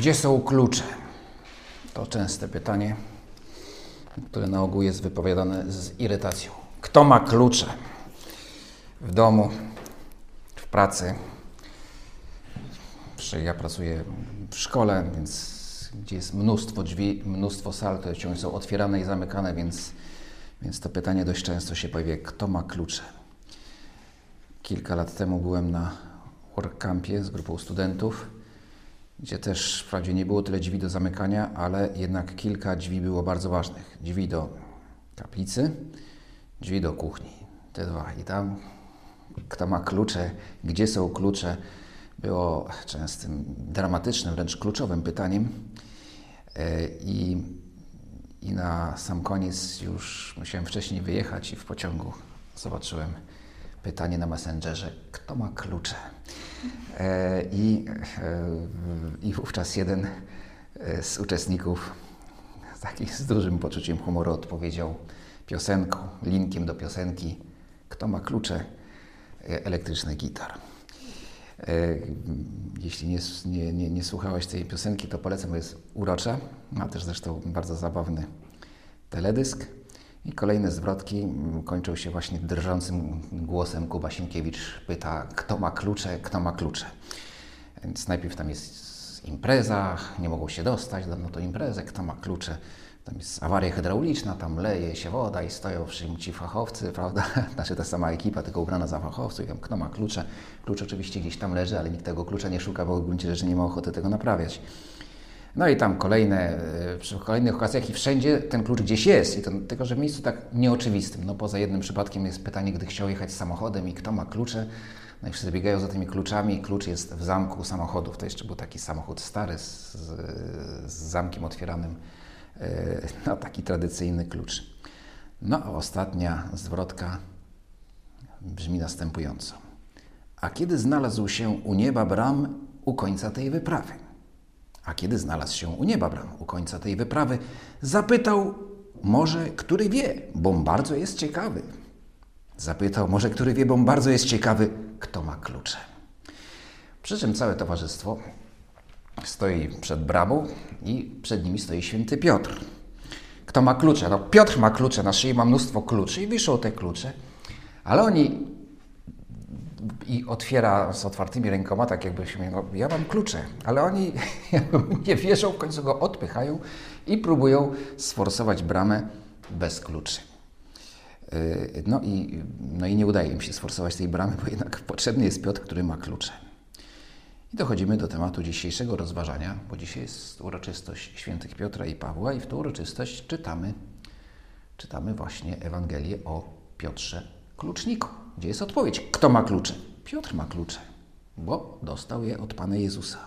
Gdzie są klucze? To częste pytanie, które na ogół jest wypowiadane z irytacją. Kto ma klucze? W domu, w pracy. Ja pracuję w szkole, więc gdzie jest mnóstwo drzwi, mnóstwo sal, które wciąż są otwierane i zamykane, więc, więc to pytanie dość często się pojawia, kto ma klucze? Kilka lat temu byłem na workcampie z grupą studentów gdzie też wprawdzie nie było tyle drzwi do zamykania, ale jednak kilka drzwi było bardzo ważnych. Drzwi do kaplicy, drzwi do kuchni. Te dwa. I tam kto ma klucze, gdzie są klucze, było częstym dramatycznym, wręcz kluczowym pytaniem. E, I, I na sam koniec już musiałem wcześniej wyjechać i w pociągu zobaczyłem pytanie na Messengerze, kto ma klucze? E, I, e, I wówczas jeden e, z uczestników, taki z dużym poczuciem humoru, odpowiedział piosenką, linkiem do piosenki, kto ma klucze elektrycznych gitar. Jeśli nie, nie, nie, nie słuchałeś tej piosenki, to polecam, bo jest urocza. Ma też zresztą bardzo zabawny teledysk. I kolejne zwrotki kończą się właśnie drżącym głosem. Kuba Sienkiewicz pyta, kto ma klucze, kto ma klucze. Więc najpierw tam jest impreza, nie mogą się dostać na to imprezę, kto ma klucze. Tam jest awaria hydrauliczna, tam leje się woda i stoją ci fachowcy, prawda? Znaczy ta sama ekipa, tylko ubrana za fachowców i tam kto ma klucze. Klucz oczywiście gdzieś tam leży, ale nikt tego klucza nie szuka, bo w gruncie rzeczy nie ma ochoty tego naprawiać. No i tam kolejne, e, przy kolejnych okazjach i wszędzie ten klucz gdzieś jest. I to, tylko, że w miejscu tak nieoczywistym. No poza jednym przypadkiem jest pytanie, gdy chciał jechać samochodem i kto ma klucze. No i wszyscy biegają za tymi kluczami. Klucz jest w zamku samochodów. To jeszcze był taki samochód stary z, z zamkiem otwieranym. E, no taki tradycyjny klucz. No a ostatnia zwrotka brzmi następująco. A kiedy znalazł się u nieba bram u końca tej wyprawy? A kiedy znalazł się u nieba bram, u końca tej wyprawy, zapytał, może który wie, bo bardzo jest ciekawy. Zapytał, może który wie, bo bardzo jest ciekawy, kto ma klucze. Przy czym całe towarzystwo stoi przed bramą i przed nimi stoi święty Piotr. Kto ma klucze? No, Piotr ma klucze, na szyi ma mnóstwo kluczy i wiszą te klucze, ale oni i otwiera z otwartymi rękoma, tak jakbyśmy, no ja mam klucze, ale oni nie wierzą, w końcu go odpychają i próbują sforsować bramę bez kluczy. Y, no i, no i nie udaje im się sforsować tej bramy, bo jednak potrzebny jest Piotr, który ma klucze. I dochodzimy do tematu dzisiejszego rozważania, bo dzisiaj jest uroczystość świętych Piotra i Pawła i w tę uroczystość czytamy, czytamy właśnie Ewangelię o Piotrze Kluczniku. Gdzie jest odpowiedź? Kto ma klucze? Piotr ma klucze, bo dostał je od Pana Jezusa.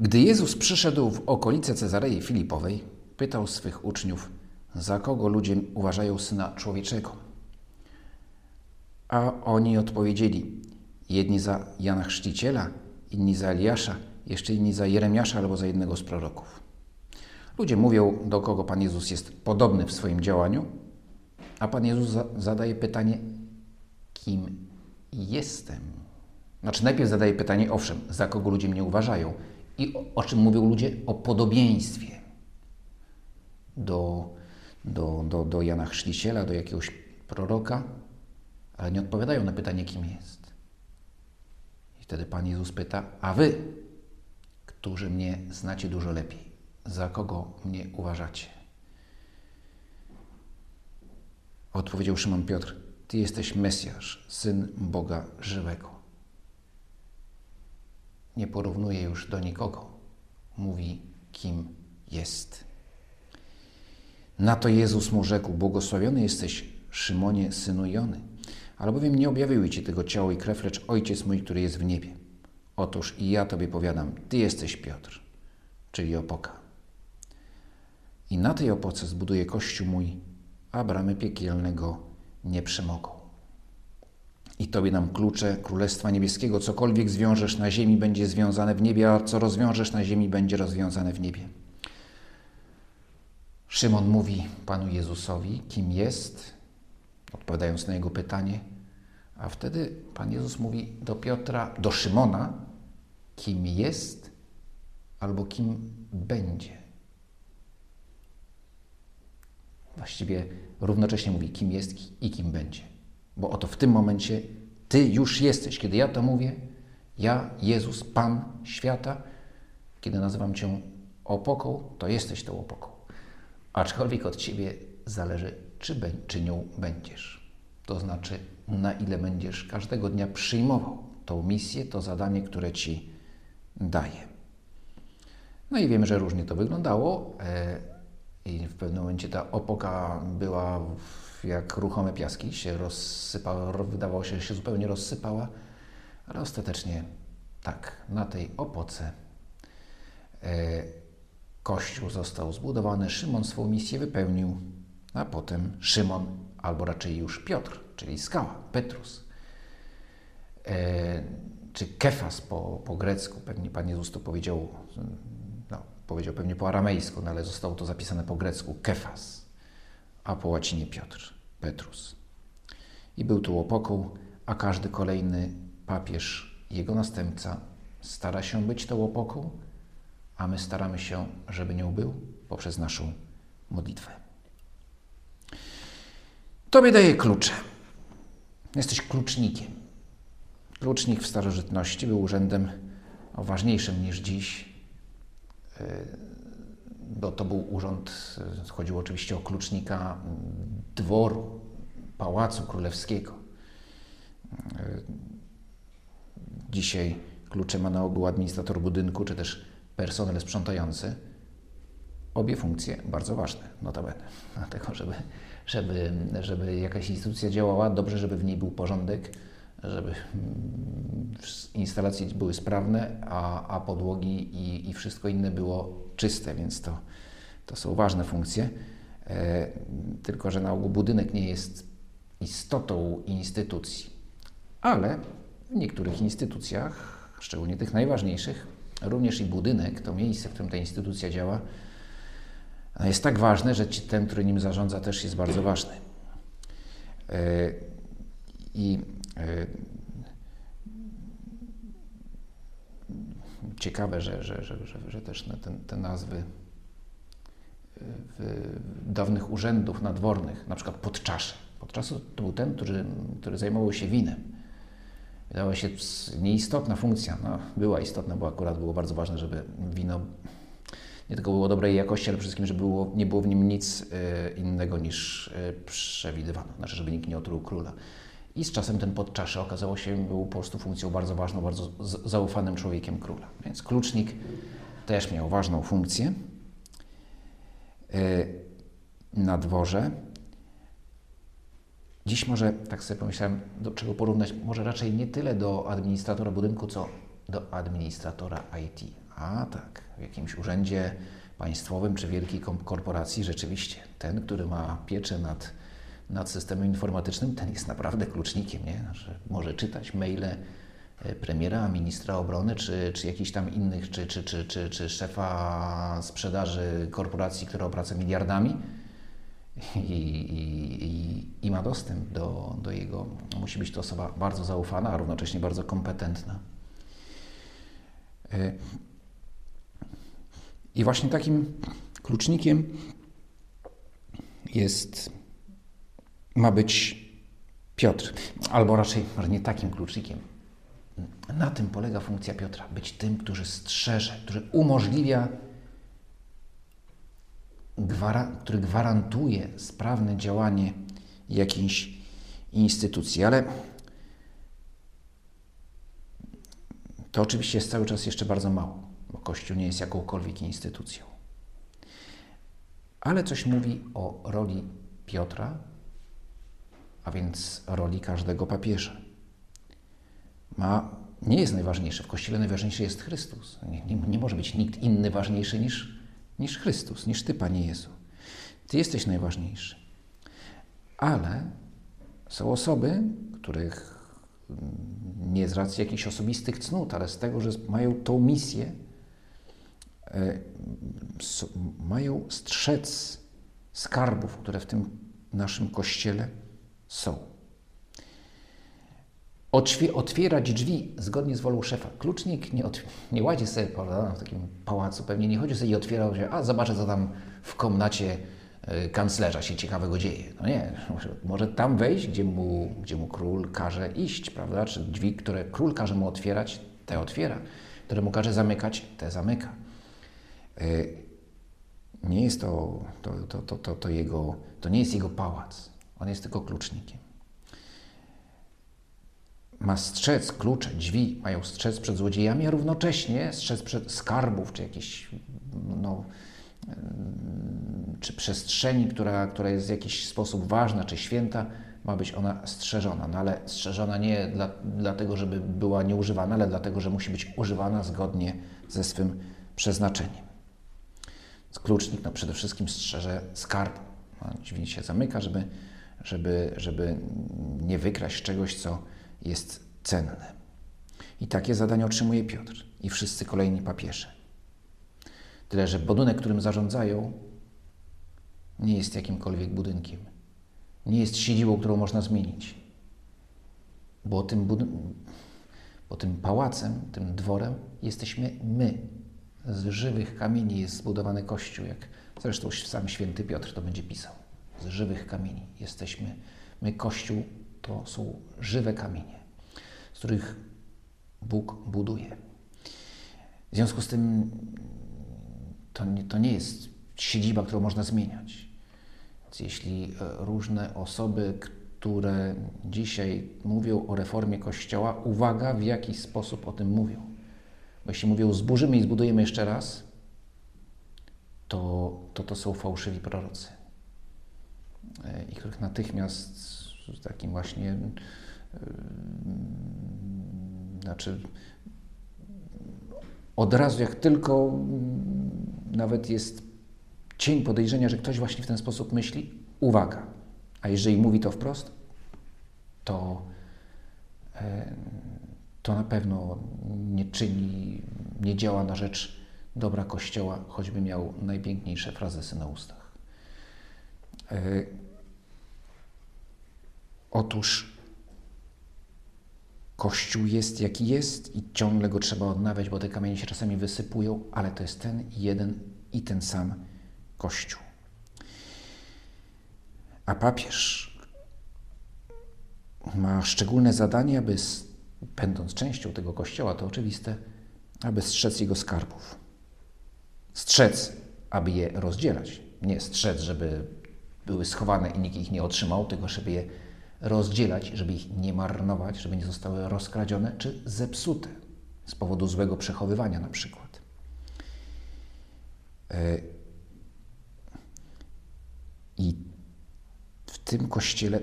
Gdy Jezus przyszedł w okolice Cezarei Filipowej, pytał swych uczniów, za kogo ludzie uważają Syna Człowieczego. A oni odpowiedzieli, jedni za Jana Chrzciciela, inni za Eliasza, jeszcze inni za Jeremiasza albo za jednego z proroków. Ludzie mówią, do kogo Pan Jezus jest podobny w swoim działaniu, a Pan Jezus zadaje pytanie, kim jestem? Znaczy, najpierw zadaje pytanie, owszem, za kogo ludzie mnie uważają i o, o czym mówią ludzie? O podobieństwie do, do, do, do Jana Chrzciciela, do jakiegoś proroka, ale nie odpowiadają na pytanie, kim jest. I wtedy Pan Jezus pyta, a wy, którzy mnie znacie dużo lepiej, za kogo mnie uważacie? Odpowiedział Szymon Piotr: Ty jesteś Mesjasz, syn Boga żywego. Nie porównuje już do nikogo. Mówi, kim jest. Na to Jezus mu rzekł: Błogosławiony jesteś, Szymonie, synu Jony, albowiem nie objawiły ci tego ciało i krew, lecz Ojciec mój, który jest w niebie. Otóż i ja tobie powiadam: Ty jesteś Piotr, czyli opoka. I na tej opoce zbuduję kościół mój, a bramy piekielnego nie przemogą. I Tobie dam klucze Królestwa Niebieskiego. Cokolwiek zwiążesz na ziemi, będzie związane w niebie, a co rozwiążesz na ziemi, będzie rozwiązane w niebie. Szymon mówi Panu Jezusowi, kim jest, odpowiadając na jego pytanie, a wtedy Pan Jezus mówi do Piotra, do Szymona, kim jest albo kim będzie. Właściwie równocześnie mówi, kim jest i kim będzie. Bo oto w tym momencie Ty już jesteś. Kiedy ja to mówię, ja, Jezus, Pan świata, kiedy nazywam Cię opoką, to jesteś tą opoką. Aczkolwiek od Ciebie zależy, czy, be, czy nią będziesz. To znaczy, na ile będziesz każdego dnia przyjmował tą misję, to zadanie, które Ci daje. No i wiemy, że różnie to wyglądało. I w pewnym momencie ta opoka była jak ruchome piaski, się rozsypała, wydawało się, że się zupełnie rozsypała, ale ostatecznie tak, na tej opoce e, kościół został zbudowany, Szymon swą misję wypełnił, a potem Szymon, albo raczej już Piotr, czyli skała, Petrus, e, czy Kefas po, po grecku, pewnie Pan Jezus to powiedział, powiedział pewnie po aramejsku, no, ale zostało to zapisane po grecku, Kefas, a po łacinie Piotr, Petrus. I był tu opoką, a każdy kolejny papież, jego następca, stara się być tą opoką, a my staramy się, żeby nią był poprzez naszą modlitwę. Tobie daje klucze. Jesteś klucznikiem. Klucznik w starożytności był urzędem o ważniejszym niż dziś, bo to był urząd, e, chodziło oczywiście o klucznika dworu, pałacu królewskiego. E, dzisiaj klucze ma na ogół administrator budynku, czy też personel sprzątający. Obie funkcje bardzo ważne, notabene. Dlatego, żeby, żeby, żeby jakaś instytucja działała, dobrze, żeby w niej był porządek, żeby mm, instalacje były sprawne, a, a podłogi i, i wszystko inne było czyste, więc to, to są ważne funkcje. E, tylko, że na ogół budynek nie jest istotą instytucji. Ale w niektórych instytucjach, szczególnie tych najważniejszych, również i budynek, to miejsce, w którym ta instytucja działa, jest tak ważne, że ten, który nim zarządza, też jest bardzo ważny. E, I ciekawe, że, że, że, że, też te, nazwy dawnych urzędów nadwornych, na przykład podczasze. Podczasu to był ten, który, który zajmował się winem. Wydawała się nieistotna funkcja. No, była istotna, bo akurat było bardzo ważne, żeby wino nie tylko było dobrej jakości, ale przede wszystkim, żeby było, nie było w nim nic y, innego niż przewidywano. Znaczy, żeby nikt nie otruł króla. I z czasem ten podczasze okazało się, był po prostu funkcją bardzo ważną, bardzo zaufanym człowiekiem króla. Więc klucznik też miał ważną funkcję y, na dworze. Dziś może, tak sobie pomyślałem, do czego porównać, może raczej nie tyle do administratora budynku, co do administratora IT. A tak, w jakimś urzędzie państwowym czy wielkiej korporacji rzeczywiście ten, który ma pieczę nad, nad systemem informatycznym, ten jest naprawdę klucznikiem, nie? Że może czytać maile e, premiera, ministra obrony, czy, czy jakichś tam innych, czy, czy, czy, czy, czy szefa sprzedaży korporacji, która obraca miliardami i, i, i, ma dostęp do, do jego. Musi być to osoba bardzo zaufana, a równocześnie bardzo kompetentna. E, I właśnie takim klucznikiem jest, ma być Piotr, albo raczej może nie takim klucznikiem. Na tym polega funkcja Piotra, być tym, który strzeże, który umożliwia który gwarantuje sprawne działanie jakiejś instytucji. Ale to oczywiście jest cały czas jeszcze bardzo mało, bo Kościół nie jest jakąkolwiek instytucją. ale coś mówi o roli Piotra, a więc roli każdego papieża. Ma, nie jest najważniejszy. W Kościele najważniejszy jest Chrystus. Nie, nie, nie może być nikt inny ważniejszy niż, niż Chrystus, niż Ty, Panie Jezu. Ty jesteś najważniejszy. Ale są osoby, których nie z racji jakichś osobistych cnót, ale z tego, że mają tą misję, e, mają strzec skarbów, które w tym naszym kościele są. Otwierać drzwi zgodnie z wolą szefa. Klucznik nie, nie łazi sobie prawda, w takim pałacu, pewnie nie chodzi sobie i otwierał się, a zobaczę, co tam w komnacie y, kanclerza się ciekawego dzieje. No nie, może, tam wejść, gdzie mu, gdzie mu król każe iść, prawda? Czy drzwi, które król każe mu otwierać, te otwiera, które mu każe zamykać, te zamyka. Y, nie jest to, to, to, to, to, to, jego, to nie jest jego pałac. On jest tylko klucznikiem. Ma strzec klucze, drzwi mają strzec przed złodziejami, a równocześnie strzec przed skarbów, czy jakiś, no, czy przestrzeni, która, która jest w jakiś sposób ważna, czy święta, ma być ona strzeżona. No ale strzeżona nie dla, dlatego, żeby była nieużywana, ale dlatego, że musi być używana zgodnie ze swym przeznaczeniem. Klucznik no, przede wszystkim strzeże skarbu. No, drzwi się zamyka, żeby, żeby, żeby nie wykraść czegoś, co jest cenne. I takie zadanie otrzymuje Piotr i wszyscy kolejni papieże. Tyle, że budynek, którym zarządzają, nie jest jakimkolwiek budynkiem. Nie jest siedzibą, którą można zmienić. Bo tym, bo tym pałacem, tym dworem jesteśmy my, z żywych kamieni jest zbudowany Kościół, jak zresztą sam święty Piotr to będzie pisał. Z żywych kamieni jesteśmy. My, Kościół, to są żywe kamienie, z których Bóg buduje. W związku z tym to nie, to nie jest siedziba, którą można zmieniać. Więc jeśli e, różne osoby, które dzisiaj mówią o reformie Kościoła, uwaga, w jaki sposób o tym mówią bo jeśli mówią zburzymy i zbudujemy jeszcze raz, to to, to są fałszywi prorocy. E, I których natychmiast takim właśnie yy, znaczy od razu jak tylko mm, nawet jest cień podejrzenia, że ktoś właśnie w ten sposób myśli, uwaga. A jeżeli mówi to wprost, to yy, to na pewno nie czyni, nie działa na rzecz dobra Kościoła, choćby miał najpiękniejsze frazesy na ustach. Otóż Kościół jest jaki jest i ciągle go trzeba odnawiać, bo te kamienie się czasami wysypują, ale to jest ten jeden i ten sam Kościół. A papież ma szczególne zadanie, aby będąc częścią tego kościoła, to oczywiste, aby strzec jego skarbów. Strzec, aby je rozdzielać. Nie strzec, żeby były schowane i nikt ich nie otrzymał, tylko żeby je rozdzielać, żeby ich nie marnować, żeby nie zostały rozkradzione czy zepsute z powodu złego przechowywania na przykład. E, I w tym kościele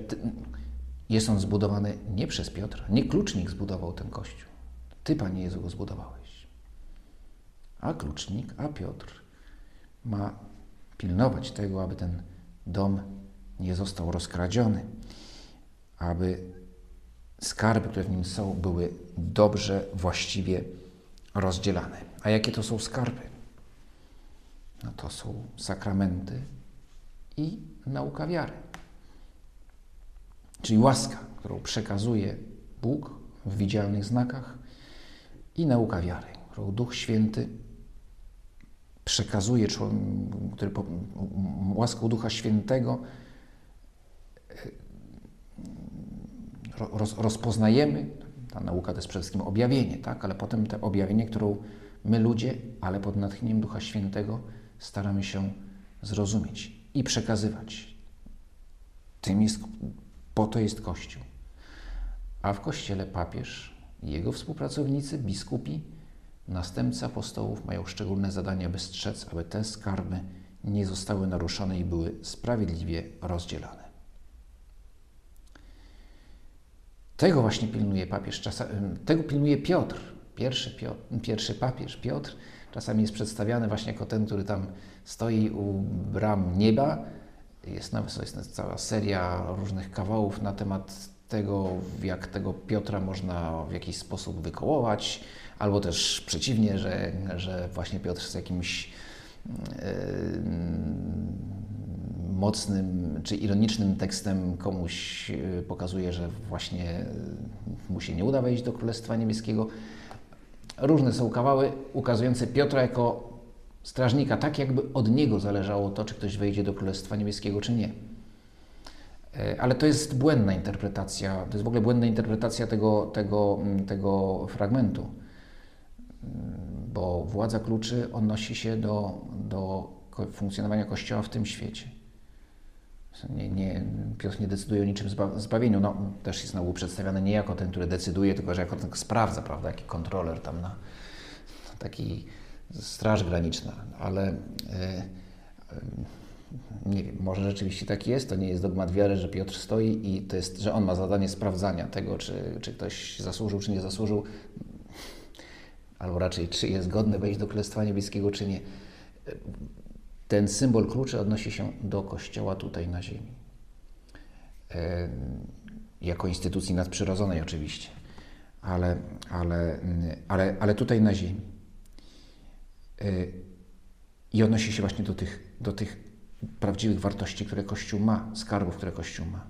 jest on zbudowany nie przez Piotra, nie klucznik zbudował ten kościół. Ty, Panie Jezu, go zbudowałeś. A klucznik, a Piotr ma pilnować tego, aby ten dom nie został rozkradziony, aby skarby, które w nim są, były dobrze, właściwie rozdzielane. A jakie to są skarby? No to są sakramenty i nauka wiary. Czyli łaska, którą przekazuje Bóg w widzialnych znakach i nauka wiary, którą Duch Święty przekazuje, który łaską Ducha Świętego roz, rozpoznajemy, ta nauka to jest przede wszystkim objawienie, tak? ale potem te objawienie, którą my ludzie, ale pod natchnieniem Ducha Świętego staramy się zrozumieć i przekazywać. Tym jest po to jest Kościół. A w Kościele papież jego współpracownicy, biskupi, następcy apostołów mają szczególne zadanie, aby strzec, aby te skarby nie zostały naruszone i były sprawiedliwie rozdzielone. Tego właśnie pilnuje papież, tego pilnuje Piotr, pierwszy, Piotr, pierwszy papież Piotr. Czasami jest przedstawiany właśnie jako ten, który tam stoi u bram nieba. Jest, nawet, jest cała seria różnych kawałów na temat tego, jak tego Piotra można w jakiś sposób wykołować, albo też przeciwnie, że, że właśnie Piotr z jakimś yy, mocnym czy ironicznym tekstem komuś e, pokazuje, że właśnie mu się nie uda wejść do Królestwa Niebieskiego. Różne są kawały ukazujące Piotra jako strażnika, tak jakby od niego zależało to, czy ktoś wejdzie do Królestwa Niebieskiego, czy nie. E, ale to jest błędna interpretacja, to jest w ogóle błędna interpretacja tego, tego, tego fragmentu, bo władza kluczy odnosi się do, do funkcjonowania Kościoła w tym świecie. Nie, nie, Piotr nie decyduje o niczym zbawieniu. No, też jest na przedstawiany nie jako ten, który decyduje, tylko że jako ten sprawdza, prawda, jaki kontroler tam na taki straż graniczna, ale e, nie wiem, może rzeczywiście tak jest, to nie jest dogmat wiary, że Piotr stoi i to jest, że on ma zadanie sprawdzania tego, czy, czy ktoś zasłużył, czy nie zasłużył, albo raczej, czy jest godny wejść do Królestwa Niebieskiego, czy nie. Ten symbol kluczy odnosi się do Kościoła tutaj na ziemi. Jako instytucji nadprzyrodzonej oczywiście, ale, ale, ale, ale tutaj na ziemi. I odnosi się właśnie do tych, do tych prawdziwych wartości, które Kościół ma, skarbów, które Kościół ma.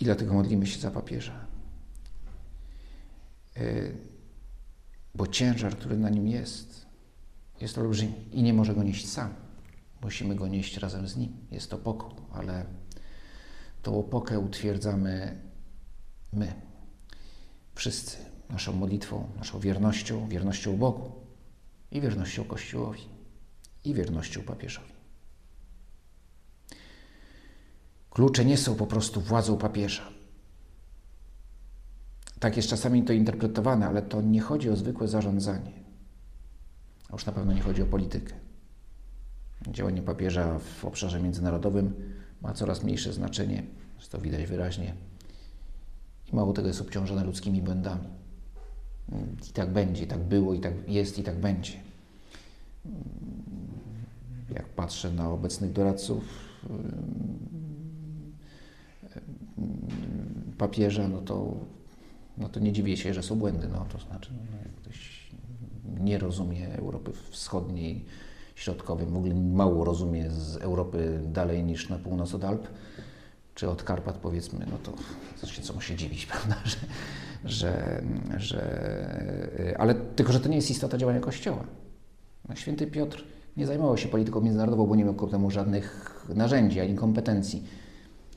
I dlatego modlimy się za papieża. E, bo ciężar, który na nim jest, jest olbrzymi i nie może go nieść sam. Musimy go nieść razem z nim. Jest to pokój, ale tą opokę utwierdzamy my, wszyscy, naszą modlitwą, naszą wiernością, wiernością Bogu i wiernością Kościołowi i wiernością papieżowi. Klucze nie są po prostu władzą papieża tak jest czasami to interpretowane, ale to nie chodzi o zwykłe zarządzanie. A już na pewno nie chodzi o politykę. Działanie papieża w obszarze międzynarodowym ma coraz mniejsze znaczenie, to widać wyraźnie. I mało tego jest obciążone ludzkimi błędami. I tak będzie, i tak było, i tak jest, i tak będzie. Jak patrzę na obecnych doradców papieża, no to no to nie dziwię się, że są błędy. No, to znaczy, no, jak ktoś nie rozumie Europy Wschodniej, Środkowej, w ogóle mało rozumie z Europy dalej niż na północ od Alp, czy od Karpat powiedzmy, no to się, co mu się dziwić, prawda, że, że, że, ale tylko, że to nie jest istota działania Kościoła. No, święty Piotr nie zajmował się polityką międzynarodową, bo nie miał ku temu żadnych narzędzi ani kompetencji.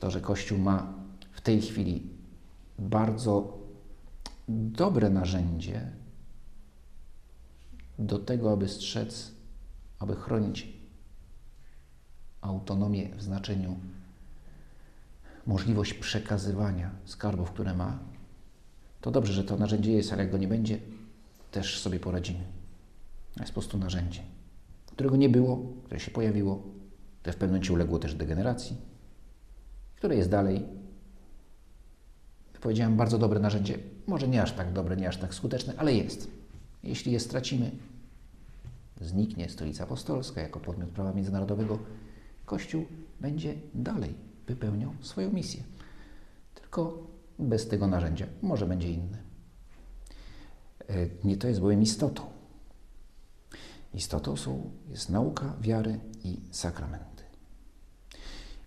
To, że Kościół ma w tej chwili bardzo dobre narzędzie do tego, aby strzec, aby chronić autonomię w znaczeniu możliwość przekazywania skarbów, które ma, to dobrze, że to narzędzie jest, ale jak go nie będzie, też sobie poradzimy. To jest po prostu narzędzie, którego nie było, które się pojawiło, które w pewnym momencie uległo też degeneracji, które jest dalej powiedziałem, bardzo dobre narzędzie. Może nie aż tak dobre, nie aż tak skuteczne, ale jest. Jeśli je stracimy, zniknie stolica apostolska jako podmiot prawa międzynarodowego. Kościół będzie dalej wypełniał swoją misję. Tylko bez tego narzędzia. Może będzie inne. E, nie to jest bowiem istotą. Istotą są, jest nauka wiary i sakramenty.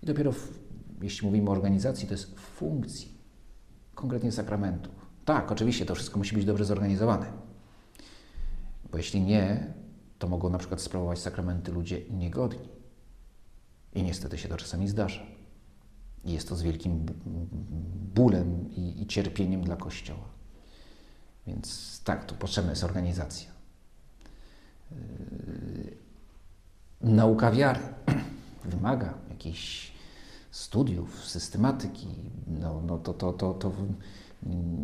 I dopiero, w, jeśli mówimy o organizacji, to jest funkcji konkretnie sakramentów. Tak, oczywiście to wszystko musi być dobrze zorganizowane. Bo jeśli nie, to mogą na przykład sprawować sakramenty ludzie niegodni. I niestety się to czasami zdarza. I jest to z wielkim bólem i, i cierpieniem dla Kościoła. Więc tak, tu potrzebna jest organizacja. Yy, nauka wiary wymaga jakiejś studiów, systematyki, no, no to, to, to, to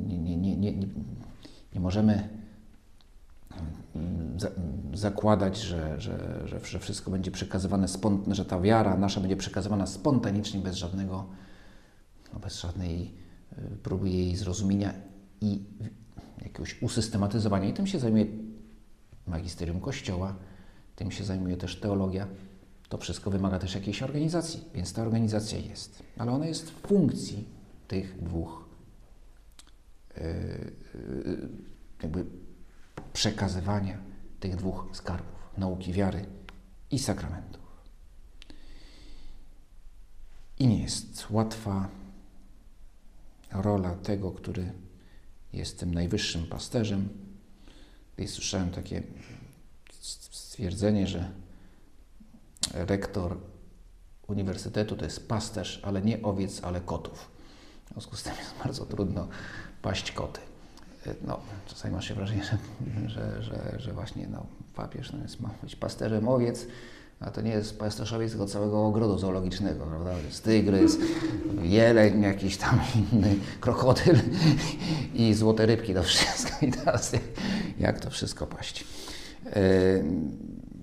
nie, nie, nie, nie, nie możemy zakładać, że, że, że, że wszystko będzie przekazywane, że ta wiara nasza będzie przekazywana spontanicznie, bez żadnego, no bez żadnej y, próby jej zrozumienia i jakiegoś usystematyzowania. I tym się zajmuje magisterium Kościoła, tym się zajmuje też teologia. To wszystko wymaga też jakiejś organizacji, więc ta organizacja jest. Ale ona jest w funkcji tych dwóch yy, yy, jakby przekazywania tych dwóch skarbów nauki wiary i sakramentów. I nie jest łatwa rola tego, który jest tym najwyższym pasterzem. I słyszałem takie stwierdzenie, że rektor uniwersytetu to jest pasterz, ale nie owiec, ale kotów. W związku z tym jest bardzo trudno paść koty. No, czasami masz się wrażenie, że, że, że, że właśnie no, papież no, jest, ma być pasterzem owiec, a to nie jest pasterz owiec, tylko całego ogrodu zoologicznego, prawda? Jest tygrys, jeleń, jakiś tam inny, krokodyl i złote rybki, to wszystko. I teraz jak, jak to wszystko paść? E,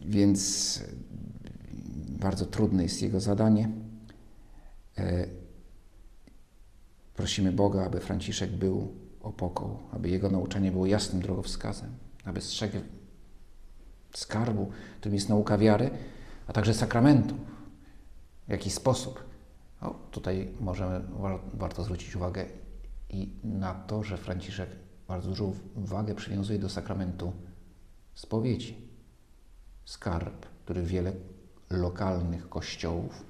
więc bardzo trudne jest jego zadanie. E, prosimy Boga, aby Franciszek był opoką, aby jego nauczanie było jasnym drogowskazem, aby strzegł skarbu, którym jest nauka wiary, a także sakramentów. W jaki sposób? O, tutaj możemy, warto zwrócić uwagę i na to, że Franciszek bardzo dużą wagę przywiązuje do sakramentu spowiedzi. Skarb, który wiele lokalnych kościołów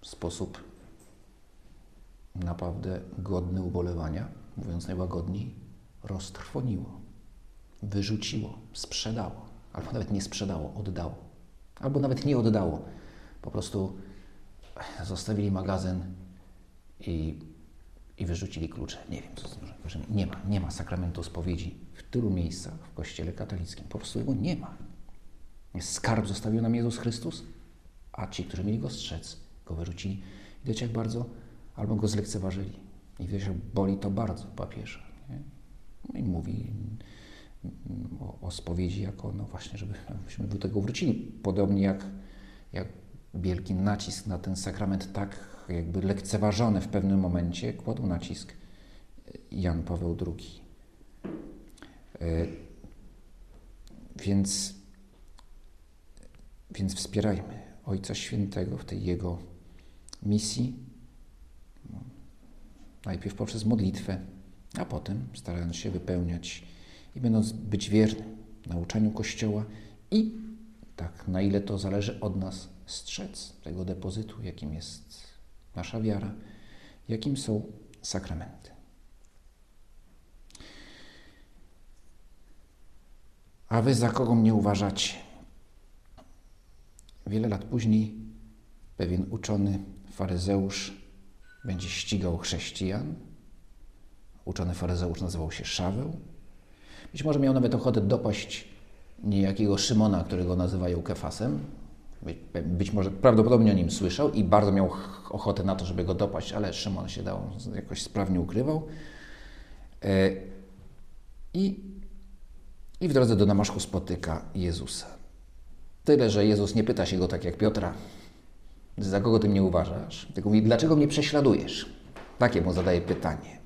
w sposób naprawdę godny ubolewania, mówiąc najłagodniej, roztrwoniło, wyrzuciło, sprzedało, albo nawet nie sprzedało, oddało, albo nawet nie oddało. Po prostu zostawili magazyn i, i wyrzucili klucze. Nie wiem, co z Nie ma, nie ma sakramentu spowiedzi w tylu miejscach w kościele katolickim. Po prostu jego nie ma. Jest skarb zostawił nam Jezus Chrystus, a ci, którzy mieli go strzec, go wyrzucili. Wiecie, jak bardzo albo go zlekceważyli. I wiesz, boli to bardzo papieża. Nie? No I mówi o, o spowiedzi jako, no właśnie, żebyśmy do tego wrócili. Podobnie jak, jak wielki nacisk na ten sakrament, tak jakby lekceważony w pewnym momencie, kładł nacisk Jan Paweł II. E, więc, więc wspierajmy Ojca Świętego w tej jego misji, najpierw poprzez modlitwę, a potem starając się wypełniać i będąc być wiernym nauczaniu Kościoła i tak, na ile to zależy od nas, strzec tego depozytu, jakim jest nasza wiara, jakim są sakramenty. A wy za kogo mnie uważacie? Wiele lat później pewien uczony faryzeusz będzie ścigał chrześcijan. Uczony faryzeusz nazywał się Szaweł. Być może miał nawet ochotę dopaść niejakiego Szymona, którego nazywają Kefasem. Być może prawdopodobnie o nim słyszał i bardzo miał ochotę na to, żeby go dopaść, ale Szymon się dał, jakoś sprawnie ukrywał. E, I, I w drodze do Damaszku spotyka Jezusa. Tyle, że Jezus nie pyta się go tak jak Piotra, za kogo ty mnie uważasz? Tylko mówi, dlaczego mnie prześladujesz? Takie mu zadaje pytanie.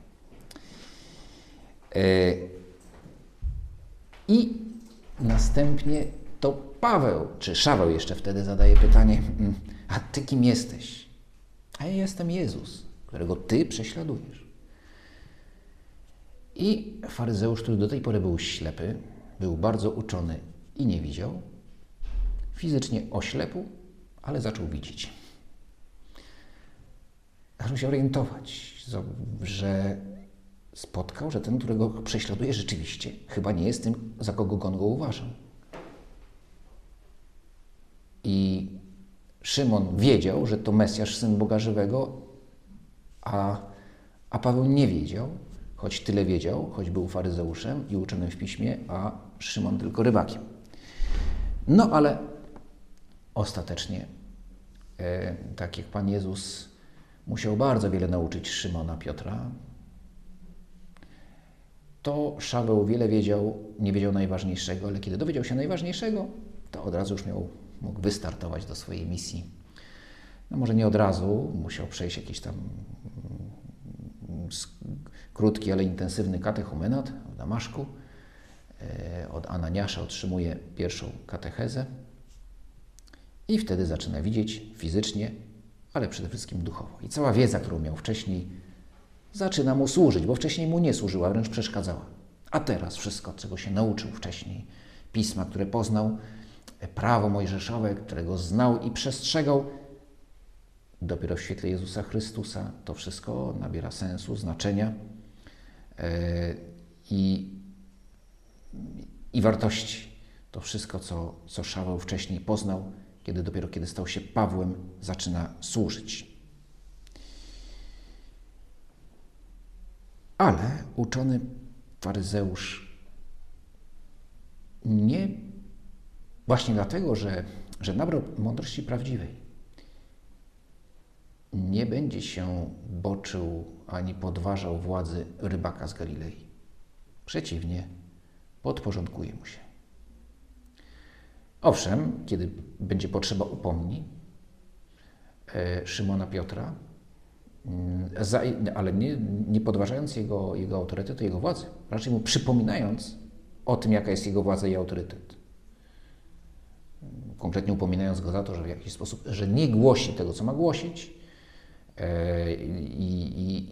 E, I następnie to Paweł, czy Szaweł jeszcze wtedy zadaje pytanie, mm, a ty kim jesteś? A ja jestem Jezus, którego ty prześladujesz. I faryzeusz, który do tej pory był ślepy, był bardzo uczony i nie widział, fizycznie oślepł, ale zaczął widzieć zaczął się orientować, że spotkał, że ten, którego prześladuje rzeczywiście, chyba nie jest tym, za kogo on go uważał. I Szymon wiedział, że to Mesjasz, Syn Boga Żywego, a, a Paweł nie wiedział, choć tyle wiedział, choć był faryzeuszem i uczonym w piśmie, a Szymon tylko rybakiem. No ale ostatecznie, e, tak jak Pan Jezus musiał bardzo wiele nauczyć Szymona Piotra. to Szaweł wiele wiedział, nie wiedział najważniejszego, ale kiedy dowiedział się najważniejszego, to od razu już miał, mógł wystartować do swojej misji. No może nie od razu, musiał przejść jakiś tam mm, krótki, ale intensywny katechumenat w Damaszku. E, od Ananiasza otrzymuje pierwszą katechezę i wtedy zaczyna widzieć fizycznie, ale przede wszystkim duchowo. I cała wiedza, którą miał wcześniej, zaczyna mu służyć, bo wcześniej mu nie służyła, wręcz przeszkadzała. A teraz wszystko, czego się nauczył wcześniej, pisma, które poznał, prawo mojżeszowe, którego znał i przestrzegał, dopiero w świetle Jezusa Chrystusa to wszystko nabiera sensu, znaczenia e, i, i wartości. To wszystko, co, co Szaweł wcześniej poznał, kiedy dopiero kiedy stał się Pawłem, zaczyna służyć. Ale uczony faryzeusz nie właśnie dlatego, że, że nabrał mądrości prawdziwej, nie będzie się boczył ani podważał władzy rybaka z Galilei. Przeciwnie, podporządkuje mu się. Owszem, kiedy będzie potrzeba, upomni e, Szymona Piotra, mm, ale nie, nie podważając jego, jego autorytetu, jego władzy, raczej mu przypominając o tym, jaka jest jego władza i autorytet. Konkretnie upominając go za to, że w jakiś sposób, że nie głosi tego, co ma głosić e, i,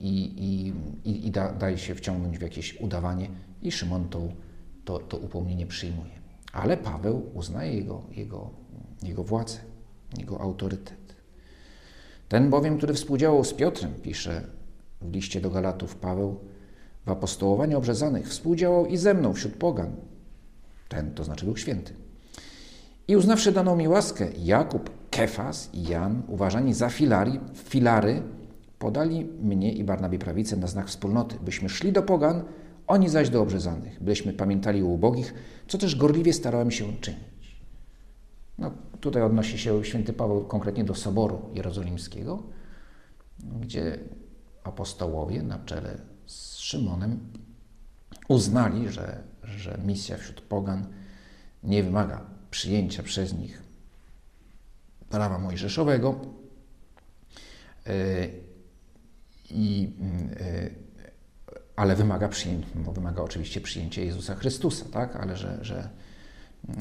i, i, i, da, daje się wciągnąć w jakieś udawanie i Szymon to, to, to upomnienie przyjmuje. Ale Paweł uznaje jego, jego, jego władzę, jego autorytet. Ten bowiem, który współdziałał z Piotrem, pisze w liście do Galatów Paweł, w apostołowaniu obrzezanych współdziałał i ze mną wśród pogan. Ten, to znaczy Duch Święty. I uznawszy daną mi łaskę, Jakub, Kefas i Jan, uważani za filari, filary, podali mnie i Barnabie prawicę na znak wspólnoty, byśmy szli do pogan, oni zaś do obrzezanych, byśmy pamiętali o ubogich, co też gorliwie starałem się czynić. No, tutaj odnosi się święty Paweł konkretnie do Soboru Jerozolimskiego, gdzie apostołowie na czele z Szymonem uznali, że, że misja wśród pogan nie wymaga przyjęcia przez nich prawa mojżeszowego e, i e, ale wymaga, przyjęcia, wymaga oczywiście przyjęcia Jezusa Chrystusa, tak? ale że, że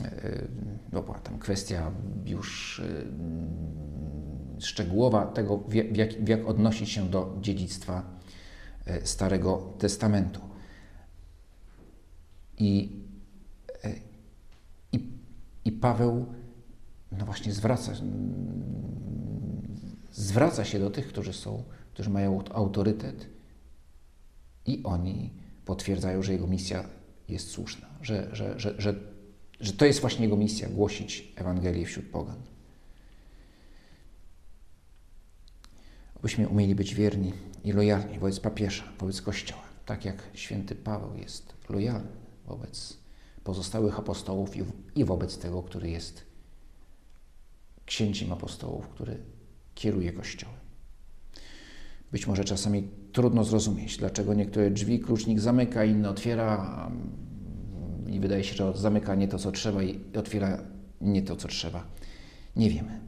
e, no była tam kwestia już e, szczegółowa tego, w jak, w jak odnosić się do dziedzictwa e, Starego Testamentu. I, i, i Paweł no właśnie zwraca, zwraca się do tych, którzy są, którzy mają autorytet i oni potwierdzają, że jego misja jest słuszna, że, że, że, że, że to jest właśnie jego misja głosić Ewangelię wśród pogan. Abyśmy umieli być wierni i lojalni wobec papieża, wobec Kościoła, tak jak święty Paweł jest lojalny wobec pozostałych apostołów i, i wobec tego, który jest księciem apostołów, który kieruje Kościołem. Być może czasami trudno zrozumieć, dlaczego niektóre drzwi klucznik zamyka, inne otwiera i wydaje się, że zamyka nie to, co trzeba i otwiera nie to, co trzeba. Nie wiemy.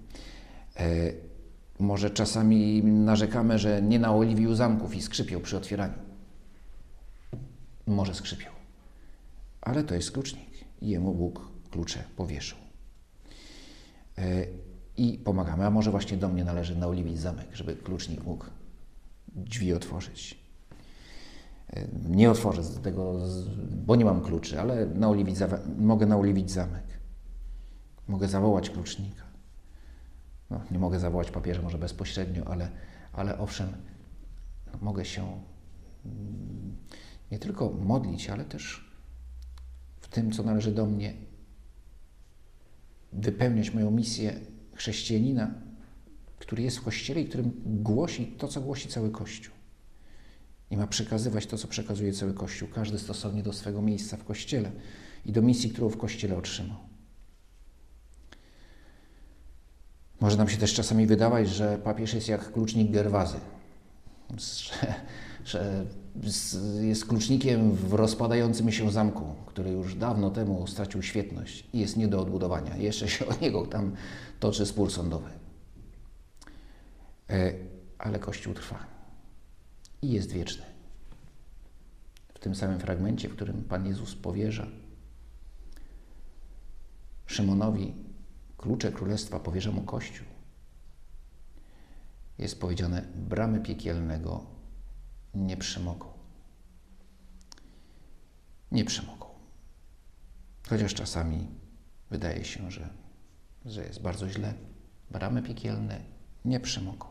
E, może czasami narzekamy, że nie naoliwił zamków i skrzypiał przy otwieraniu. Może skrzypiał. Ale to jest klucznik jemu Bóg klucze powieszył. E, I pomagamy. A może właśnie do mnie należy naoliwić zamek, żeby klucznik mógł drzwi otworzyć. E, nie otworzę tego, bo nie mam kluczy, ale naoliwić, mogę naoliwić zamek. Mogę zawołać klucznika. No, nie mogę zawołać papieża może bezpośrednio, ale, ale owszem, mogę się mm, nie tylko modlić, ale też w tym, co należy do mnie, wypełniać moją misję chrześcijanina, który jest w Kościele i którym głosi to, co głosi cały Kościół. I ma przekazywać to, co przekazuje cały Kościół, każdy stosownie do swego miejsca w Kościele i do misji, którą w Kościele otrzymał. Może nam się też czasami wydawać, że papież jest jak klucznik Gerwazy, że, że jest klucznikiem w rozpadającym się zamku, który już dawno temu stracił świetność i jest nie do odbudowania. Jeszcze się o niego tam toczy spór sądowy. E, Ale Kościół trwa i jest wieczny. W tym samym fragmencie, w którym Pan Jezus powierza Szymonowi klucze królestwa, powierza mu Kościół, jest powiedziane: bramy piekielnego nie przemogą. Nie przemogą. Chociaż czasami wydaje się, że, że jest bardzo źle. Bramy piekielne nie przemogą.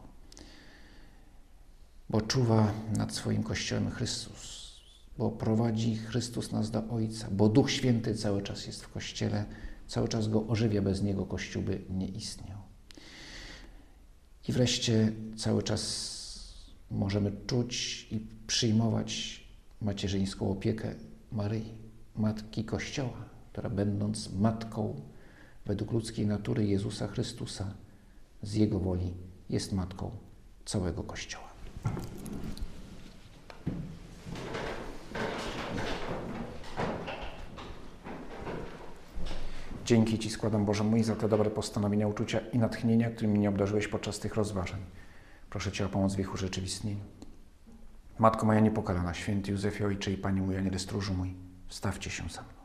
Bo czuwa nad swoim Kościołem Chrystus, bo prowadzi Chrystus nas do Ojca, bo Duch Święty cały czas jest w Kościele, cały czas go ożywia, bez niego Kościół by nie istniał. I wreszcie cały czas możemy czuć i przyjmować macierzyńską opiekę Maryi, Matki Kościoła, która będąc matką według ludzkiej natury Jezusa Chrystusa, z Jego woli jest matką całego Kościoła. Dzięki Ci składam, Boże mój, za te dobre postanowienia, uczucia i natchnienia, którymi mnie obdarzyłeś podczas tych rozważań. Proszę Cię o pomoc w ich urzeczywistnieniu. Matko moja niepokalana, święty Józefie Ojcze i Panie mój, Aniele stróżu mój, wstawcie się za mną.